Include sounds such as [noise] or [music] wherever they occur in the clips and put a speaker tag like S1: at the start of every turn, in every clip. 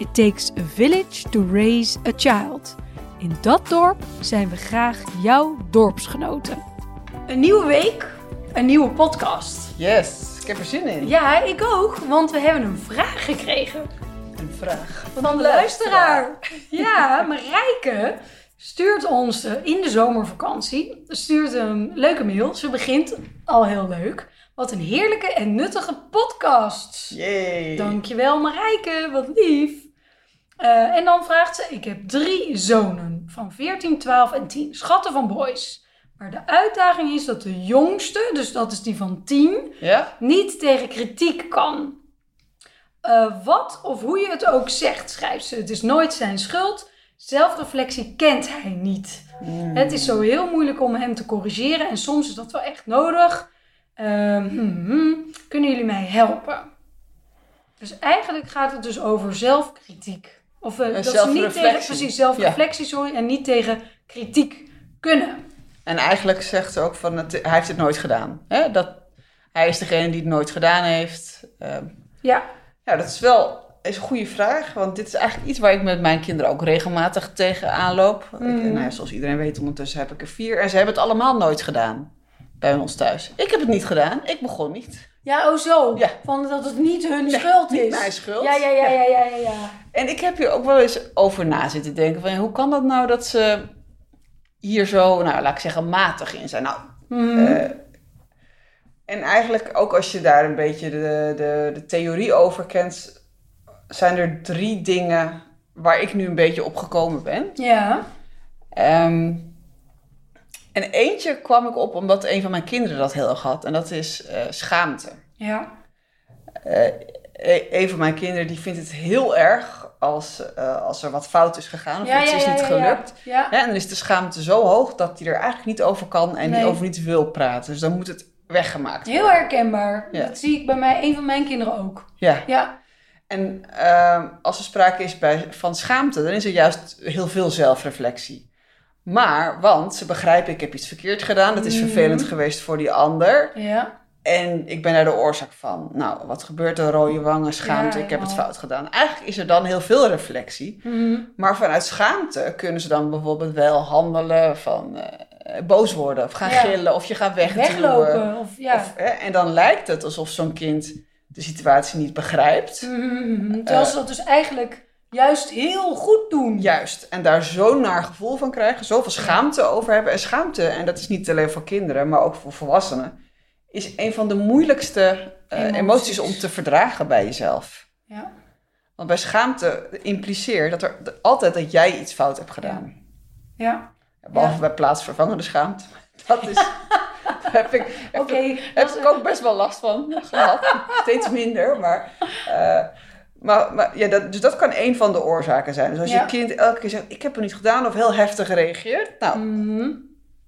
S1: It takes a village to raise a child. In dat dorp zijn we graag jouw dorpsgenoten. Een nieuwe week, een nieuwe podcast.
S2: Yes, ik heb er zin in.
S1: Ja, ik ook, want we hebben een vraag gekregen
S2: Een vraag.
S1: van de luisteraar. [laughs] Ja, Marijke stuurt ons eh, in de zomervakantie stuurt een leuke mail. Ze begint al heel leuk. Wat een heerlijke en nuttige podcast.
S2: Yay.
S1: Dankjewel Marijke, wat lief. Eh, en dan vraagt ze, ik heb drie zonen van 14, 12 en 10. Schatten van boys. Maar de uitdaging is dat de jongste, dus dat is die van 10,
S2: Ja?
S1: niet tegen kritiek kan. Eh, wat of hoe je het ook zegt, schrijft ze. Het is nooit zijn schuld. Zelfreflectie kent hij niet.
S2: Mm.
S1: Het is zo heel moeilijk om hem te corrigeren en soms is dat wel echt nodig. Ehm, hmm, hmm. kunnen jullie mij helpen? Dus eigenlijk gaat het dus over zelfkritiek. Of eh, dat ze niet tegen, precies, zelfreflectie, sorry, en niet tegen kritiek kunnen.
S2: En eigenlijk zegt ze ook van, het, hij heeft het nooit gedaan. Hè? Dat, hij is degene die het nooit gedaan heeft. Ehm,
S1: Ja,
S2: ja, dat is wel is een goede vraag. Want dit is eigenlijk iets waar ik met mijn kinderen ook regelmatig tegen aanloop. Ik,
S1: Mhm.
S2: nou ja, zoals iedereen weet, ondertussen heb ik er vier. En ze hebben het allemaal nooit gedaan. Bij ons thuis. Ik heb het niet gedaan. Ik begon niet.
S1: Ja oh zo.
S2: Ja.
S1: Van dat het niet hun schuld
S2: niet
S1: is.
S2: mijn schuld.
S1: Ja, ja, ja, ja, ja, ja. ja.
S2: En ik heb hier ook wel eens over na zitten denken. Van, hoe kan dat nou dat ze hier zo, nou laat ik zeggen, matig in zijn? Nou,
S1: Mhm.
S2: eh, en eigenlijk ook als je daar een beetje de, de, de theorie over kent, zijn er drie dingen waar ik nu een beetje op gekomen ben.
S1: ja.
S2: Ehm, en eentje kwam ik op omdat een van mijn kinderen dat heel erg had. En dat is eh, schaamte.
S1: Ja.
S2: E- een van mijn kinderen die vindt het heel erg als, als er wat fout is gegaan of
S1: Ja,
S2: iets
S1: ja,
S2: is niet
S1: ja,
S2: gelukt.
S1: Ja.
S2: en dan is de schaamte zo hoog dat hij er eigenlijk niet over kan en
S1: Nee.
S2: over niet wil praten. Dus dan moet het weggemaakt worden.
S1: Heel herkenbaar. Dat zie ik bij mij, een van mijn kinderen ook.
S2: Ja.
S1: Ja.
S2: En ehm, als er sprake is bij, van schaamte, dan is er juist heel veel zelfreflectie. Maar, want ze begrijpen, ik heb iets verkeerd gedaan. Dat is
S1: Mhm.
S2: vervelend geweest voor die ander.
S1: Ja.
S2: En ik ben daar de oorzaak van. Nou, wat gebeurt er? Rode wangen, schaamte,
S1: Ja,
S2: ik heb het fout gedaan. Eigenlijk is er dan heel veel reflectie.
S1: Mhm.
S2: Maar vanuit schaamte kunnen ze dan bijvoorbeeld wel handelen van eh, boos worden of gaan
S1: Ja.
S2: gillen of je gaat wegduwen.
S1: Weglopen. Of, ja.
S2: Of, hè, en dan lijkt het alsof zo'n kind de situatie niet begrijpt.
S1: Mhm. Terwijl ze dat dus eigenlijk juist heel goed doen.
S2: Juist. En daar zo'n naar gevoel van krijgen, zoveel schaamte over hebben. En schaamte, en dat is niet alleen voor kinderen, maar ook voor volwassenen, is een van de moeilijkste eh,
S1: Emoties.
S2: emoties om te verdragen bij jezelf.
S1: Ja.
S2: Want bij schaamte impliceert dat er altijd dat jij iets fout hebt gedaan.
S1: Ja.
S2: Behalve
S1: Ja.
S2: bij plaatsvervangende schaamte. [laughs] Dat is. [laughs] heb ik, heb, ik ook best wel last van gehad. Steeds minder, maar. eh, maar, maar ja, dat, dus dat kan een van de oorzaken zijn. Dus als
S1: Ja.
S2: je kind elke keer zegt: Ik heb het niet gedaan, of heel heftig reageert. Nou,
S1: Mhm.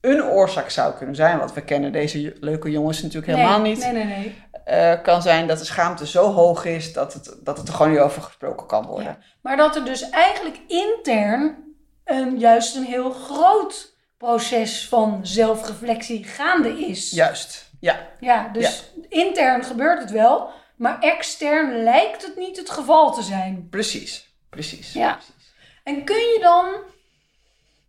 S2: een oorzaak zou kunnen zijn, want we kennen deze leuke jongens natuurlijk helemaal
S1: nee,
S2: niet.
S1: Nee, nee, nee.
S2: eh, kan zijn dat de schaamte zo hoog is dat het, dat het er gewoon niet over gesproken kan worden.
S1: Ja. Maar dat er dus eigenlijk intern een, juist een heel groot proces van zelfreflectie gaande is.
S2: Juist, ja.
S1: Ja, dus intern gebeurt het wel, maar extern lijkt het niet het geval te zijn.
S2: Precies, precies.
S1: Ja. En kun je dan,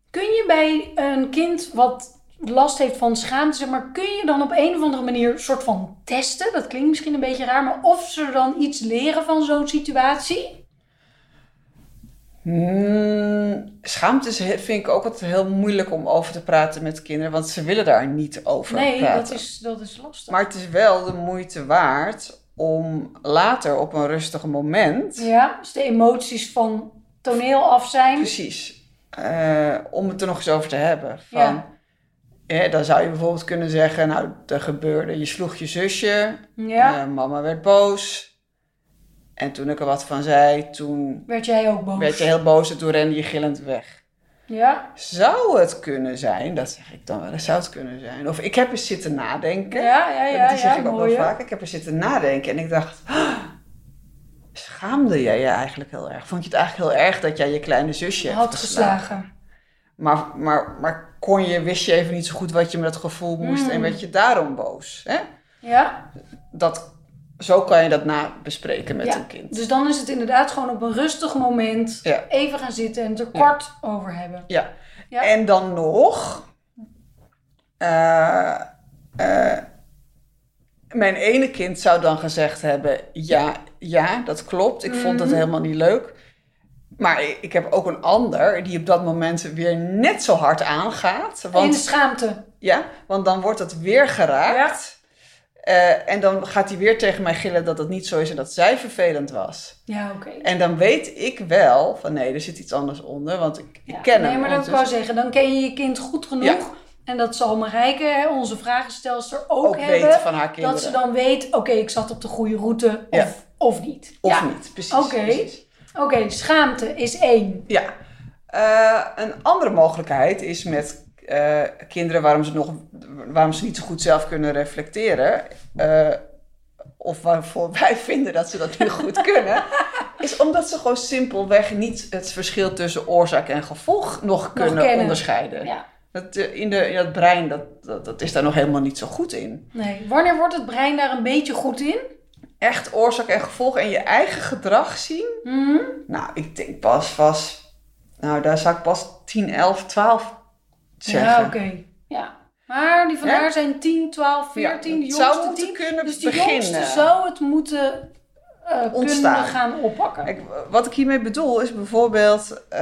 S1: kun je bij een kind wat last heeft van schaamte, zeg maar, kun je dan op een of andere manier soort van testen? Dat klinkt misschien een beetje raar, maar of ze dan iets leren van zo'n situatie?
S2: Hmm, schaamte vind ik ook altijd heel moeilijk om over te praten met kinderen, want ze willen daar niet over
S1: Nee,
S2: praten.
S1: dat is, dat is lastig.
S2: Maar het is wel de moeite waard om later op een rustig moment,
S1: Ja, dus de emoties van toneel af zijn.
S2: precies, eh, om het er nog eens over te hebben. Van,
S1: Ja.
S2: dan zou je bijvoorbeeld kunnen zeggen, nou, er gebeurde, je sloeg je zusje,
S1: Ja,
S2: eh, mama werd boos. En toen ik er wat van zei, toen
S1: Werd jij ook boos?
S2: werd je heel boos en toen rende je gillend weg.
S1: Ja?
S2: Zou het kunnen zijn, dat zeg ik dan wel eens, zou het kunnen zijn. Of ik heb eens zitten nadenken.
S1: Ja, ja, ja.
S2: die zeg
S1: ja,
S2: ik ook wel vaak. Ik heb er zitten nadenken en ik dacht, "Ah, [gasps] schaamde jij je eigenlijk heel erg? Vond je het eigenlijk heel erg dat jij je kleine zusje
S1: Had
S2: geslagen?
S1: geslagen.
S2: Maar, maar, maar kon je, wist je even niet zo goed wat je met dat gevoel moest en
S1: Mm.
S2: werd je daarom boos? Hè?
S1: Ja?
S2: Dat, zo kan je dat na bespreken met
S1: Ja,
S2: een kind.
S1: Dus dan is het inderdaad gewoon op een rustig moment
S2: Ja.
S1: even gaan zitten en het er kort over hebben.
S2: Ja.
S1: Ja.
S2: En dan nog. eh, eh, mijn ene kind zou dan gezegd hebben: Ja, ja, dat klopt. Ik vond het
S1: Mhm.
S2: helemaal niet leuk. Maar ik, heb ook een ander die op dat moment weer net zo hard aangaat.
S1: In de
S2: Want,
S1: schaamte.
S2: ja, want dan wordt het weer geraakt. Eh, en dan gaat hij weer tegen mij gillen dat het niet zo is en dat zij vervelend was.
S1: Ja, oké.
S2: En dan weet ik wel van nee, er zit iets anders onder, want ik, ken
S1: nee,
S2: hem.
S1: maar dat wou zeggen, dan ken je je kind goed genoeg.
S2: Ja.
S1: En dat zal Marijke, hè, onze vragenstelster, ook,
S2: ook
S1: hebben.
S2: weten van haar kinderen.
S1: Dat ze dan weet, oké, ik zat op de goede route of,
S2: Ja.
S1: of niet.
S2: Of niet, precies.
S1: Oké.
S2: precies.
S1: Oké, schaamte is één.
S2: Ja. Eh, een andere mogelijkheid is met eh, kinderen waarom ze, nog, waarom ze niet zo goed zelf kunnen reflecteren. eh, of waarvoor [laughs] wij vinden dat ze dat nu goed kunnen. Is omdat ze gewoon simpelweg niet het verschil tussen oorzaak en gevolg nog kunnen onderscheiden.
S1: Ja.
S2: Dat, eh, in, de, in dat brein, dat, dat, dat is daar nog helemaal niet zo goed in.
S1: Nee. Wanneer wordt het brein daar een beetje goed in?
S2: Echt oorzaak en gevolg en je eigen gedrag zien.
S1: Mhm.
S2: Nou, ik denk pas, pas, nou daar zou ik pas 10, 11, 12 zeggen.
S1: Ja, oké. Ja. Maar die van
S2: Ja?
S1: haar zijn 10, 12, 14, de
S2: het zou
S1: jongste
S2: moeten
S1: 10.
S2: kunnen
S1: Dus die
S2: beginnen.
S1: jongste zou het moeten kunnen
S2: Ontstaan.
S1: gaan oppakken.
S2: Kijk, wat ik hiermee bedoel is bijvoorbeeld, eh,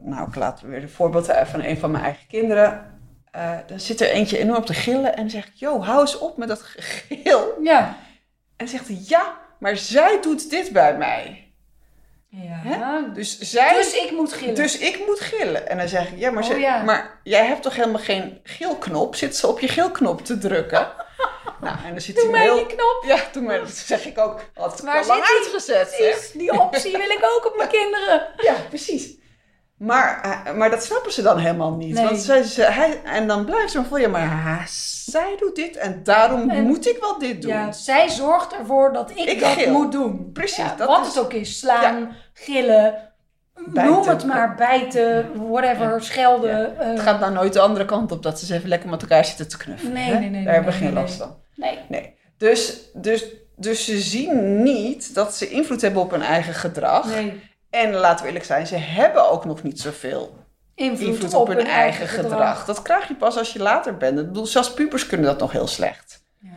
S2: nou ik laat weer een voorbeeld van een van mijn eigen kinderen. Eh, dan zit er eentje enorm te gillen en dan zeg ik, yo, hou eens op met dat gegil. [laughs]
S1: Ja.
S2: En zegt hij, ja, maar zij doet dit bij mij.
S1: Ja.
S2: Dus zij,
S1: Dus ik moet gillen.
S2: dus ik moet gillen. En dan zeg ik, ja maar,
S1: Oh,
S2: ze-
S1: ja.
S2: maar jij hebt toch helemaal geen gilknop? Zit ze op je gilknop te drukken? [laughs] nou, en dan zit
S1: Doe mij
S2: heel...
S1: die knop.
S2: Ja, toen maar, dat zeg ik ook. Had ik
S1: Waar
S2: al lang
S1: zit die?
S2: uitgezet. Hè?
S1: Precies, die optie wil ik ook op mijn [laughs] kinderen.
S2: Ja, precies. Maar, eh, maar dat snappen ze dan helemaal niet.
S1: Nee.
S2: Want ze, ze, hij, en dan blijft ze van, ja, maar ha, zij doet dit en daarom
S1: En-
S2: moet ik wel dit doen.
S1: Ja, zij zorgt ervoor dat ik,
S2: Ik
S1: dat
S2: gil.
S1: moet doen.
S2: Precies,
S1: Ja,
S2: dat
S1: wat
S2: is-
S1: het ook is. Slaan, gillen,
S2: Bijten.
S1: noem het maar, bijten, whatever, schelden. eh,
S2: Het gaat nou nooit de andere kant op dat ze even lekker met elkaar zitten te knuffelen.
S1: Nee, nee, nee, nee,
S2: Daar hebben we geen last van.
S1: nee.
S2: Nee. Dus, dus, dus ze zien niet dat ze invloed hebben op hun eigen gedrag.
S1: nee.
S2: En laten we eerlijk zijn, ze hebben ook nog niet zoveel
S1: Invloed,
S2: invloed op, hun eigen gedrag. Dat krijg je pas als je later bent. Ik bedoel, zelfs pubers kunnen dat nog heel slecht.
S1: Ja.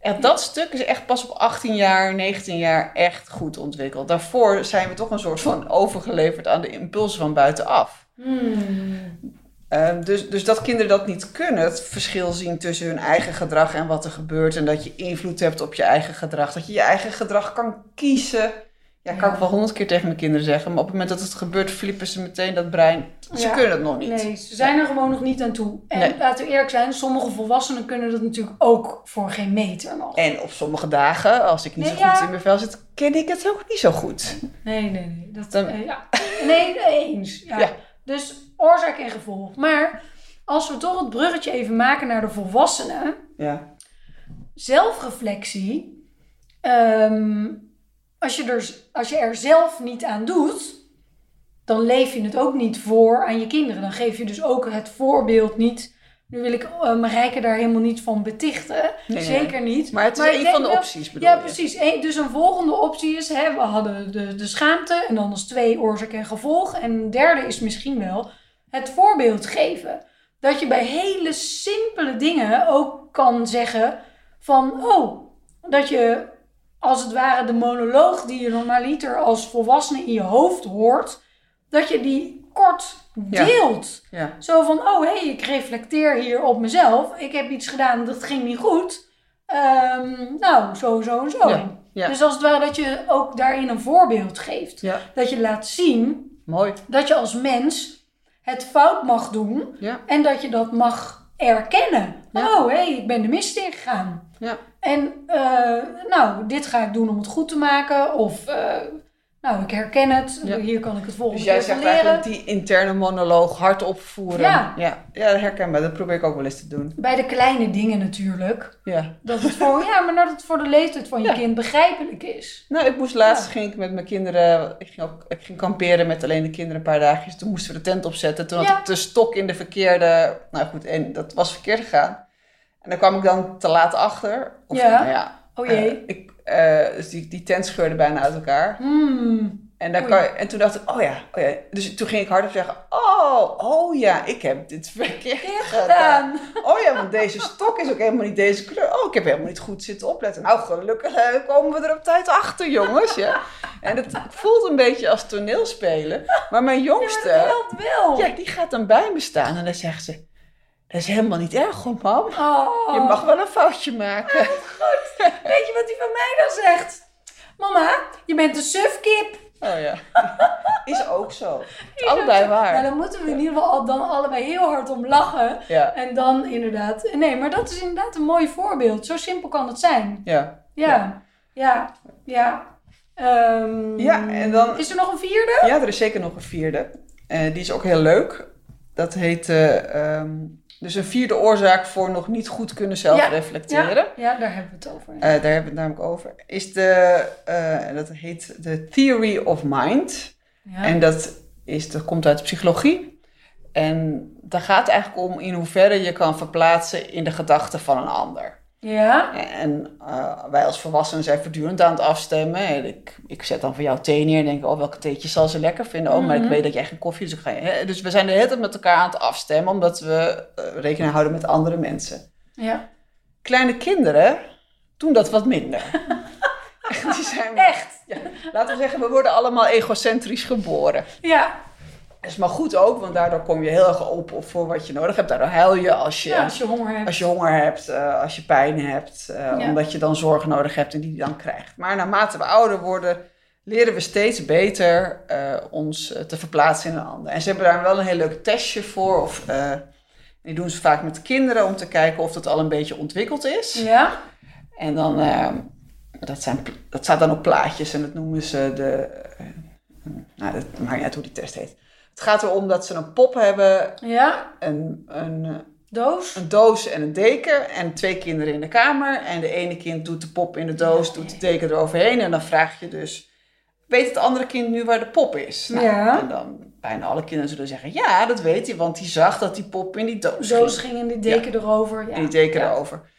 S2: En dat stuk is echt pas op 18 jaar, 19 jaar echt goed ontwikkeld. Daarvoor zijn we toch een soort van overgeleverd aan de impulsen van buitenaf.
S1: Hmm.
S2: Ehm, dus, dus dat kinderen dat niet kunnen, het verschil zien tussen hun eigen gedrag en wat er gebeurt. En dat je invloed hebt op je eigen gedrag. Dat je je eigen gedrag kan kiezen. Ja, kan ik wel honderd keer tegen mijn kinderen zeggen. Maar op het moment dat het gebeurt, flippen ze meteen dat brein. Ze
S1: Ja.
S2: kunnen het nog niet.
S1: Nee, ze zijn er gewoon nog niet aan toe. En
S2: Nee.
S1: laten we eerlijk zijn, sommige volwassenen kunnen dat natuurlijk ook voor geen meter nog.
S2: En op sommige dagen, als ik niet
S1: Nee,
S2: zo goed
S1: ja.
S2: in mijn vel zit, ken ik het ook niet zo goed.
S1: Nee, nee, nee. Dat,
S2: Dan-
S1: eh, ja. Nee, eens. Ja.
S2: Ja.
S1: Dus oorzaak en gevolg. Maar als we toch het bruggetje even maken naar de volwassenen.
S2: Ja.
S1: Zelfreflectie. ehm, als, je er, als je er zelf niet aan doet, dan leef je het ook niet voor aan je kinderen. Dan geef je dus ook het voorbeeld niet. Nu wil ik uh, Marijke daar helemaal niet van betichten.
S2: nee.
S1: Zeker niet.
S2: Maar het is
S1: ik
S2: een van de opties, bedoel
S1: ja,
S2: je?
S1: precies. Eén- dus een volgende optie is, hè, we hadden de, de schaamte en dan als twee oorzaak en gevolg. En een derde is misschien wel het voorbeeld geven. Dat je bij hele simpele dingen ook kan zeggen van, oh, dat je als het ware de monoloog die je normaliter als volwassene in je hoofd hoort, dat je die kort deelt.
S2: Ja.
S1: Zo van, oh hé, hey, ik reflecteer hier op mezelf. Ik heb iets gedaan, dat ging niet goed. Ehm, nou, zo, zo en zo.
S2: Ja.
S1: Dus als het ware dat je ook daarin een voorbeeld geeft. Dat je laat zien
S2: Mooi.
S1: dat je als mens het fout mag doen. En dat je dat mag erkennen. Oh, hé, hey, ik ben de mist ingegaan.
S2: Ja.
S1: En eh, nou, dit ga ik doen om het goed te maken. Of eh, nou, ik herken het.
S2: Ja.
S1: Hier kan ik het volgende
S2: Dus jij zegt
S1: leren.
S2: eigenlijk die interne monoloog hardop voeren.
S1: Ja.
S2: ja. Ja, herkenbaar. Dat probeer ik ook wel eens te doen.
S1: Bij de kleine dingen natuurlijk.
S2: Ja.
S1: Dat het voor, ja, maar dat het voor de leeftijd van je
S2: Ja.
S1: kind begrijpelijk is.
S2: Nou, ik moest laatst
S1: Ja.
S2: ging ik met mijn kinderen. Ik ging, ook, ik ging kamperen met alleen de kinderen een paar dagjes. Toen moesten we de tent opzetten. Toen had ik de stok in de verkeerde. Nou goed, en dat was verkeerd gegaan. En daar kwam ik dan te laat achter. Of,
S1: Ja.
S2: Nou ja
S1: Oh jee.
S2: eh, ik, eh, dus die, die tent scheurde bijna uit elkaar.
S1: Hmm.
S2: En, daar
S1: Oei.
S2: kan en toen dacht ik, oh ja, oh ja. Dus toen ging ik hardop zeggen, oh, oh ja, ik heb dit verkeerd gedaan. Oh ja, want deze stok is ook helemaal niet deze kleur. Oh, ik heb helemaal niet goed zitten opletten. Nou, gelukkig komen we er op tijd achter, jongens. Ja. En het voelt een beetje als toneelspelen. Maar mijn
S1: Ja, maar
S2: jongste,
S1: dat helpt wel.
S2: ja, die gaat dan bij me staan en dan zegt ze... Dat is helemaal niet erg hoor, mam.
S1: Oh.
S2: Je mag wel een foutje maken.
S1: Weet je wat hij van mij dan zegt? Mama, je bent een sufkip.
S2: Oh ja. [laughs] Is ook zo. Is allebei
S1: ook zo.
S2: waar.
S1: Nou, dan moeten we in ieder geval al- dan allebei heel hard om lachen.
S2: Ja.
S1: En dan inderdaad... Nee, maar dat is inderdaad een mooi voorbeeld. Zo simpel kan het zijn.
S2: Ja.
S1: Ja, ja, ja. Ehm,
S2: Ja, en dan-
S1: Is er nog een vierde?
S2: Ja, er is zeker nog een vierde. Eh, die is ook heel leuk. Dat heet eh, ehm, dus een vierde oorzaak voor nog niet goed kunnen zelfreflecteren.
S1: Ja, ja, daar hebben we het over.
S2: Eh, daar hebben we het namelijk over. Is de, eh, dat heet de Theory of Mind.
S1: ja.
S2: En dat, is, dat komt uit de psychologie. En daar gaat het eigenlijk om in hoeverre je kan verplaatsen in de gedachten van een ander.
S1: Ja,
S2: En eh, wij als volwassenen zijn voortdurend aan het afstemmen. En ik, ik zet dan voor jou thee neer en denk, oh, welke theetje zal ze lekker vinden? Oh, maar ik
S1: Mhm.
S2: weet dat jij geen koffie, dus ik ga? Dus we zijn de hele tijd met elkaar aan het afstemmen, omdat we eh, rekening houden met andere mensen.
S1: ja.
S2: Kleine kinderen doen dat wat minder. [laughs] [laughs] Die zijn,
S1: Echt?
S2: ja, laten we zeggen, we worden allemaal egocentrisch geboren.
S1: Ja.
S2: Dat is maar goed ook, want daardoor kom je heel erg op voor wat je nodig hebt. Daardoor huil je als je,
S1: ja, als je honger hebt.
S2: als je honger hebt, eh, als je pijn hebt, eh,
S1: Ja.
S2: omdat je dan zorg nodig hebt en die je dan krijgt. Maar naarmate we ouder worden, leren we steeds beter eh, ons te verplaatsen in een ander. En ze hebben daar wel een heel leuk testje voor. Of, die doen ze vaak met kinderen om te kijken of dat al een beetje ontwikkeld is.
S1: Ja?
S2: En dan, dat, zijn, dat staat dan op plaatjes en dat noemen ze de, nou, dat maakt niet uit hoe die test heet. Het gaat erom dat ze een pop hebben,
S1: Ja?
S2: een, een, eh,
S1: Doos?
S2: een doos en een deken en twee kinderen in de kamer. En de ene kind doet de pop in de doos, doet de deken eroverheen. En dan vraag je dus, weet het andere kind nu waar de pop is? Nou,
S1: Ja.
S2: En dan bijna alle kinderen zullen zeggen, ja, dat weet hij, want hij zag dat die pop in die doos,
S1: Doos
S2: ging.
S1: ging in die deken erover. Ja.
S2: En die deken
S1: Ja.
S2: erover.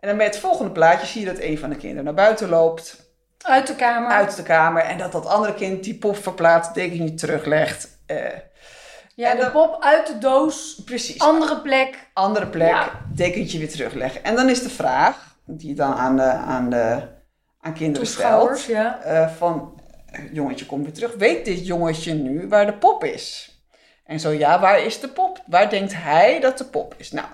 S2: En dan bij het volgende plaatje zie je dat een van de kinderen naar buiten loopt,
S1: Uit de kamer.
S2: uit de kamer. En dat dat andere kind die pop verplaatst, dekentje teruglegt. Eh,
S1: ja,
S2: en
S1: de
S2: dan-
S1: pop uit de doos.
S2: precies.
S1: Andere plek.
S2: andere plek,
S1: Ja.
S2: dekentje weer terugleggen. En dan is de vraag, die je dan aan, de, aan, de, aan kinderen stelt,
S1: ja.
S2: eh, van, eh, jongetje, kom weer terug. Weet dit jongetje nu waar de pop is? En zo, ja, waar is de pop? Waar denkt hij dat de pop is? Nou,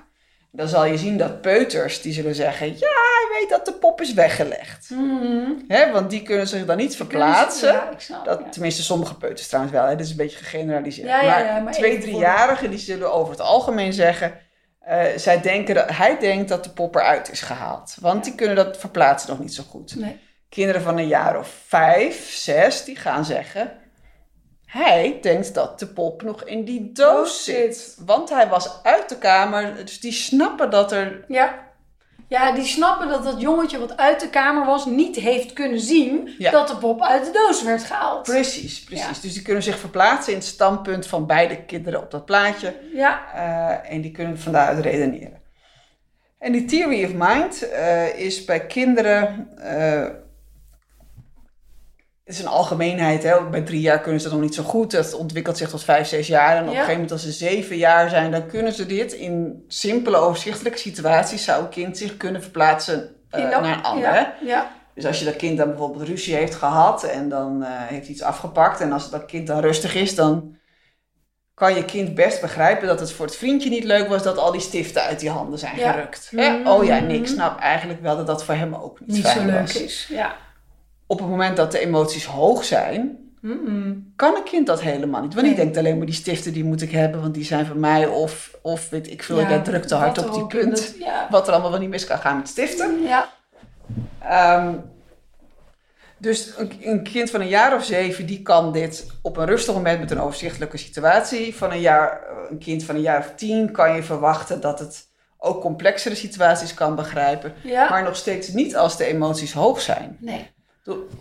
S2: dan zal je zien dat peuters, die zullen zeggen, ja, hij weet dat de pop is weggelegd.
S1: Mhm.
S2: Hè, want die kunnen zich dan niet verplaatsen.
S1: Ja, ik snap.
S2: Dat,
S1: ja.
S2: Tenminste, sommige peuters trouwens wel. Hè? Dit is een beetje gegeneraliseerd.
S1: Ja,
S2: maar, twee, driejarigen die zullen over het algemeen zeggen... eh, zij denken dat, hij denkt dat de pop eruit is gehaald. Want die kunnen dat verplaatsen nog niet zo goed.
S1: Nee.
S2: Kinderen van een jaar of vijf, zes, die gaan zeggen... Hij denkt dat de pop nog in die doos zit. Want hij was uit de kamer. Dus die snappen dat er...
S1: Ja. Ja, die snappen dat dat jongetje wat uit de kamer was niet heeft kunnen zien
S2: Ja.
S1: dat de pop uit de doos werd gehaald.
S2: Precies, precies.
S1: Ja.
S2: Dus die kunnen zich verplaatsen in het standpunt van beide kinderen op dat plaatje.
S1: Ja,
S2: Eh, en die kunnen van daaruit redeneren. En die theory of mind eh, is bij kinderen. Het is een algemeenheid. Hè? Bij drie jaar kunnen ze dat nog niet zo goed. Dat ontwikkelt zich tot vijf, zes jaar. En op een gegeven moment, als ze zeven jaar zijn, dan kunnen ze dit in simpele, overzichtelijke situaties. zou een kind zich kunnen verplaatsen eh,
S1: dat-
S2: naar een ander.
S1: Ja, ja.
S2: Dus als je dat kind dan bijvoorbeeld ruzie heeft gehad en dan eh, heeft iets afgepakt en als dat kind dan rustig is, dan kan je kind best begrijpen dat het voor het vriendje niet leuk was dat al die stiften uit die handen zijn
S1: Ja.
S2: gerukt. Hè? Oh ja, nee, ik snap eigenlijk wel dat dat voor hem ook niet,
S1: niet
S2: fijn
S1: zo leuk
S2: was.
S1: is. Ja.
S2: Op het moment dat de emoties hoog zijn,
S1: Mhm.
S2: kan een kind dat helemaal niet. Want
S1: Nee.
S2: die denkt alleen maar die stiften die moet ik hebben, want die zijn van mij. Of, of weet ik veel,
S1: Ja,
S2: jij drukt te hard op die punt.
S1: het- Ja.
S2: Wat er allemaal wel niet mis kan gaan met stiften.
S1: ja.
S2: Ehm, dus een, een kind van een jaar of zeven, die kan dit op een rustig moment met een overzichtelijke situatie. Van een, jaar, een kind van een jaar of tien kan je verwachten dat het ook complexere situaties kan begrijpen.
S1: Ja.
S2: Maar nog steeds niet als de emoties hoog zijn.
S1: Nee.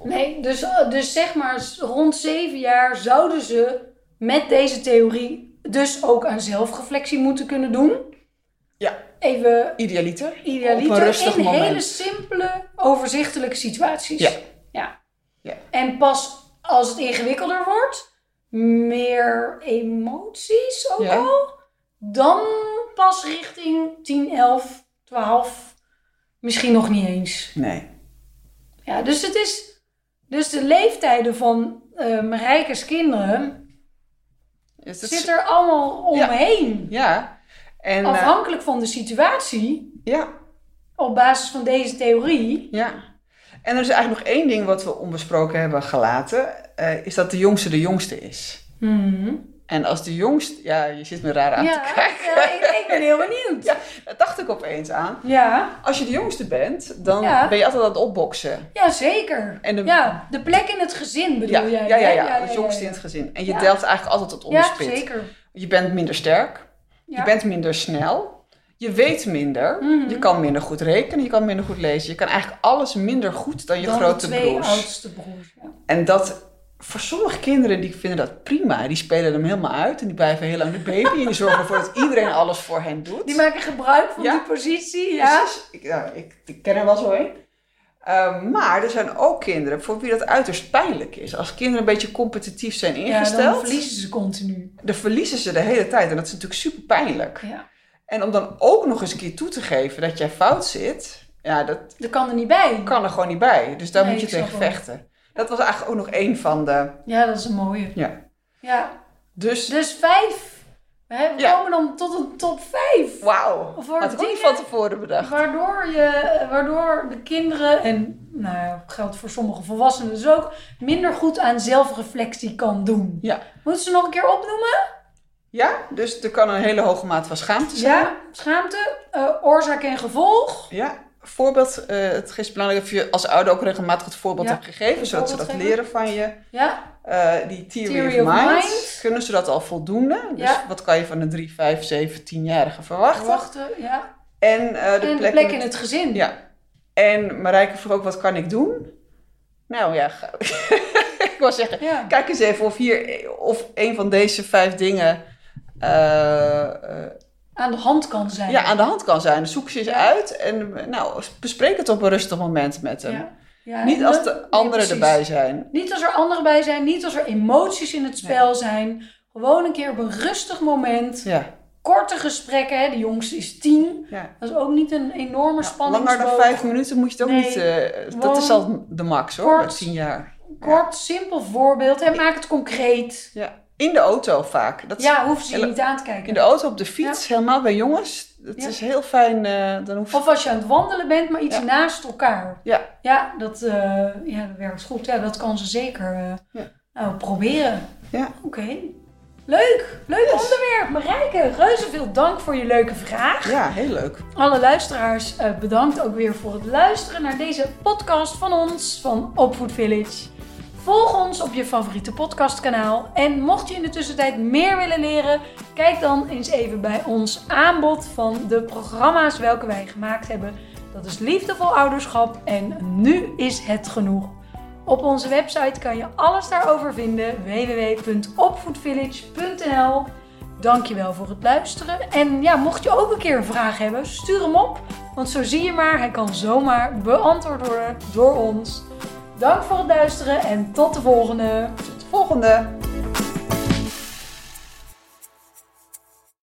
S1: Nee, dus, dus zeg maar rond zeven jaar zouden ze met deze theorie dus ook aan zelfreflectie moeten kunnen doen.
S2: Ja.
S1: Even
S2: Idealiter.
S1: idealiter
S2: Op een rustig
S1: in
S2: moment.
S1: hele simpele, overzichtelijke situaties.
S2: Ja.
S1: ja.
S2: Ja.
S1: En pas als het ingewikkelder wordt, meer emoties ook
S2: Ja.
S1: al, dan pas richting 10, 11, 12, misschien nog niet eens.
S2: Nee.
S1: Ja, dus het is. Dus de leeftijden van eh Marijke's kinderen
S2: Is het
S1: zit er allemaal omheen.
S2: Ja. En, eh,
S1: Afhankelijk van de situatie,
S2: ja.
S1: op basis van deze theorie.
S2: Ja. En er is eigenlijk nog één ding wat we onbesproken hebben gelaten. eh, is dat de jongste de jongste is.
S1: Mhm.
S2: En als de jongste... Ja, je zit me raar aan
S1: Ja,
S2: te kijken.
S1: ja, ik, ik ben heel benieuwd.
S2: Ja. Dat dacht ik opeens aan.
S1: Ja,
S2: Als je de jongste bent, dan
S1: Ja.
S2: ben je altijd aan het opboksen.
S1: ja zeker.
S2: En de,
S1: Ja, de plek in het gezin bedoel jij?
S2: ja, ja, ja, het jongste in het gezin. En je delft eigenlijk altijd tot onder
S1: Ja, zeker.
S2: Je bent minder sterk.
S1: Ja.
S2: Je bent minder snel. Je weet minder.
S1: Mhm.
S2: Je kan minder goed rekenen. Je kan minder goed lezen. Je kan eigenlijk alles minder goed dan je
S1: Dan
S2: grote
S1: de twee
S2: broers.
S1: oudste broers.
S2: En dat, voor sommige kinderen, die vinden dat prima. Die spelen hem helemaal uit en die blijven heel lang de baby. En die zorgen ervoor dat iedereen alles voor hen doet.
S1: Die maken gebruik van
S2: Ja.
S1: die positie. Ja.
S2: Precies. Ik, ja, ik, ik ken er wel zo een. Ehm, maar er zijn ook kinderen voor wie dat uiterst pijnlijk is. Als kinderen een beetje competitief zijn
S1: ja,
S2: ingesteld,
S1: dan verliezen ze continu.
S2: dan verliezen ze de hele tijd. En dat is natuurlijk super pijnlijk.
S1: Ja.
S2: En om dan ook nog eens een keer toe te geven dat jij fout zit, ja, dat
S1: Dat kan er niet bij.
S2: kan er gewoon niet bij. Dus daar
S1: Nee,
S2: moet je tegen vechten. Dat was eigenlijk ook nog een van de.
S1: Ja, dat is een mooie.
S2: Ja.
S1: Ja,
S2: Dus,
S1: dus vijf. We
S2: Ja.
S1: komen dan tot een top vijf.
S2: wauw.
S1: Voor
S2: Had ik niet van tevoren bedacht.
S1: Waardoor, je, waardoor de kinderen, en nou, ja, geldt voor sommige volwassenen dus ook, minder goed aan zelfreflectie kan doen.
S2: Ja.
S1: Moeten ze nog een keer opnoemen?
S2: Ja, dus er kan een hele hoge mate van schaamte zijn.
S1: Ja, schaamte, eh, oorzaak en gevolg.
S2: Ja, voorbeeld. eh, het is belangrijk dat je als ouder ook regelmatig het voorbeeld
S1: Ja,
S2: hebt gegeven, zodat ze dat
S1: geven.
S2: leren van je.
S1: Ja,
S2: Eh, die theory,
S1: Theory
S2: of,
S1: of
S2: mind.
S1: mind.
S2: Kunnen ze dat al voldoende? Dus
S1: Ja.
S2: wat kan je van een 3, 5, 7, 10-jarige verwachten?
S1: verwachten, ja.
S2: En eh, de,
S1: en
S2: plek,
S1: de plek
S2: in
S1: in het gezin.
S2: Ja. En Marijke vroeg ook, wat kan ik doen? Nou ja, [laughs] ik wou zeggen,
S1: Ja.
S2: kijk eens even of hier, of een van deze vijf dingen
S1: Aan de hand kan zijn.
S2: ja, aan de hand kan zijn. Zoek ze eens
S1: Ja.
S2: uit en nou, bespreek het op een rustig moment met hem.
S1: Ja. Ja,
S2: Niet als de
S1: nee,
S2: anderen
S1: precies.
S2: erbij zijn.
S1: Niet als er anderen bij zijn, niet als er emoties in het spel zijn. Gewoon een keer op een rustig moment.
S2: Ja,
S1: Korte gesprekken, hè. de jongste is tien. Dat is ook niet een enorme spanning.
S2: Langer dan vijf minuten moet je het ook
S1: Nee,
S2: niet... eh, dat is al de max hoor,
S1: kort.
S2: tien jaar.
S1: Kort, simpel voorbeeld. En maak het concreet.
S2: Ja. In de auto vaak. Dat
S1: Ja, hoeven ze je niet aan te kijken.
S2: In de auto, op de fiets, helemaal bij jongens. Het
S1: Ja.
S2: is heel fijn. eh, dan hoef
S1: Of als je aan het wandelen bent, maar iets
S2: Ja.
S1: naast elkaar.
S2: Ja.
S1: Ja, dat, eh, ja, dat werkt goed. Ja, dat kan ze zeker eh, nou, proberen.
S2: Ja.
S1: Oké. Leuk. Leuk
S2: Yes.
S1: onderwerp. Marijke, reuze veel dank voor je leuke vraag.
S2: Ja, heel leuk.
S1: Alle luisteraars, bedankt ook weer voor het luisteren naar deze podcast van ons, van Opvoed Village. Volg ons op je favoriete podcastkanaal. En mocht je in de tussentijd meer willen leren, kijk dan eens even bij ons aanbod van de programma's welke wij gemaakt hebben. Dat is Liefdevol Ouderschap en Nu is het genoeg. Op onze website kan je alles daarover vinden: www.opvoedvillage.nl. Dankjewel voor het luisteren. En ja, mocht je ook een keer een vraag hebben, stuur hem op. Want zo zie je maar, hij kan zomaar beantwoord worden door ons. Dank voor het luisteren en tot de volgende.
S2: Tot de volgende.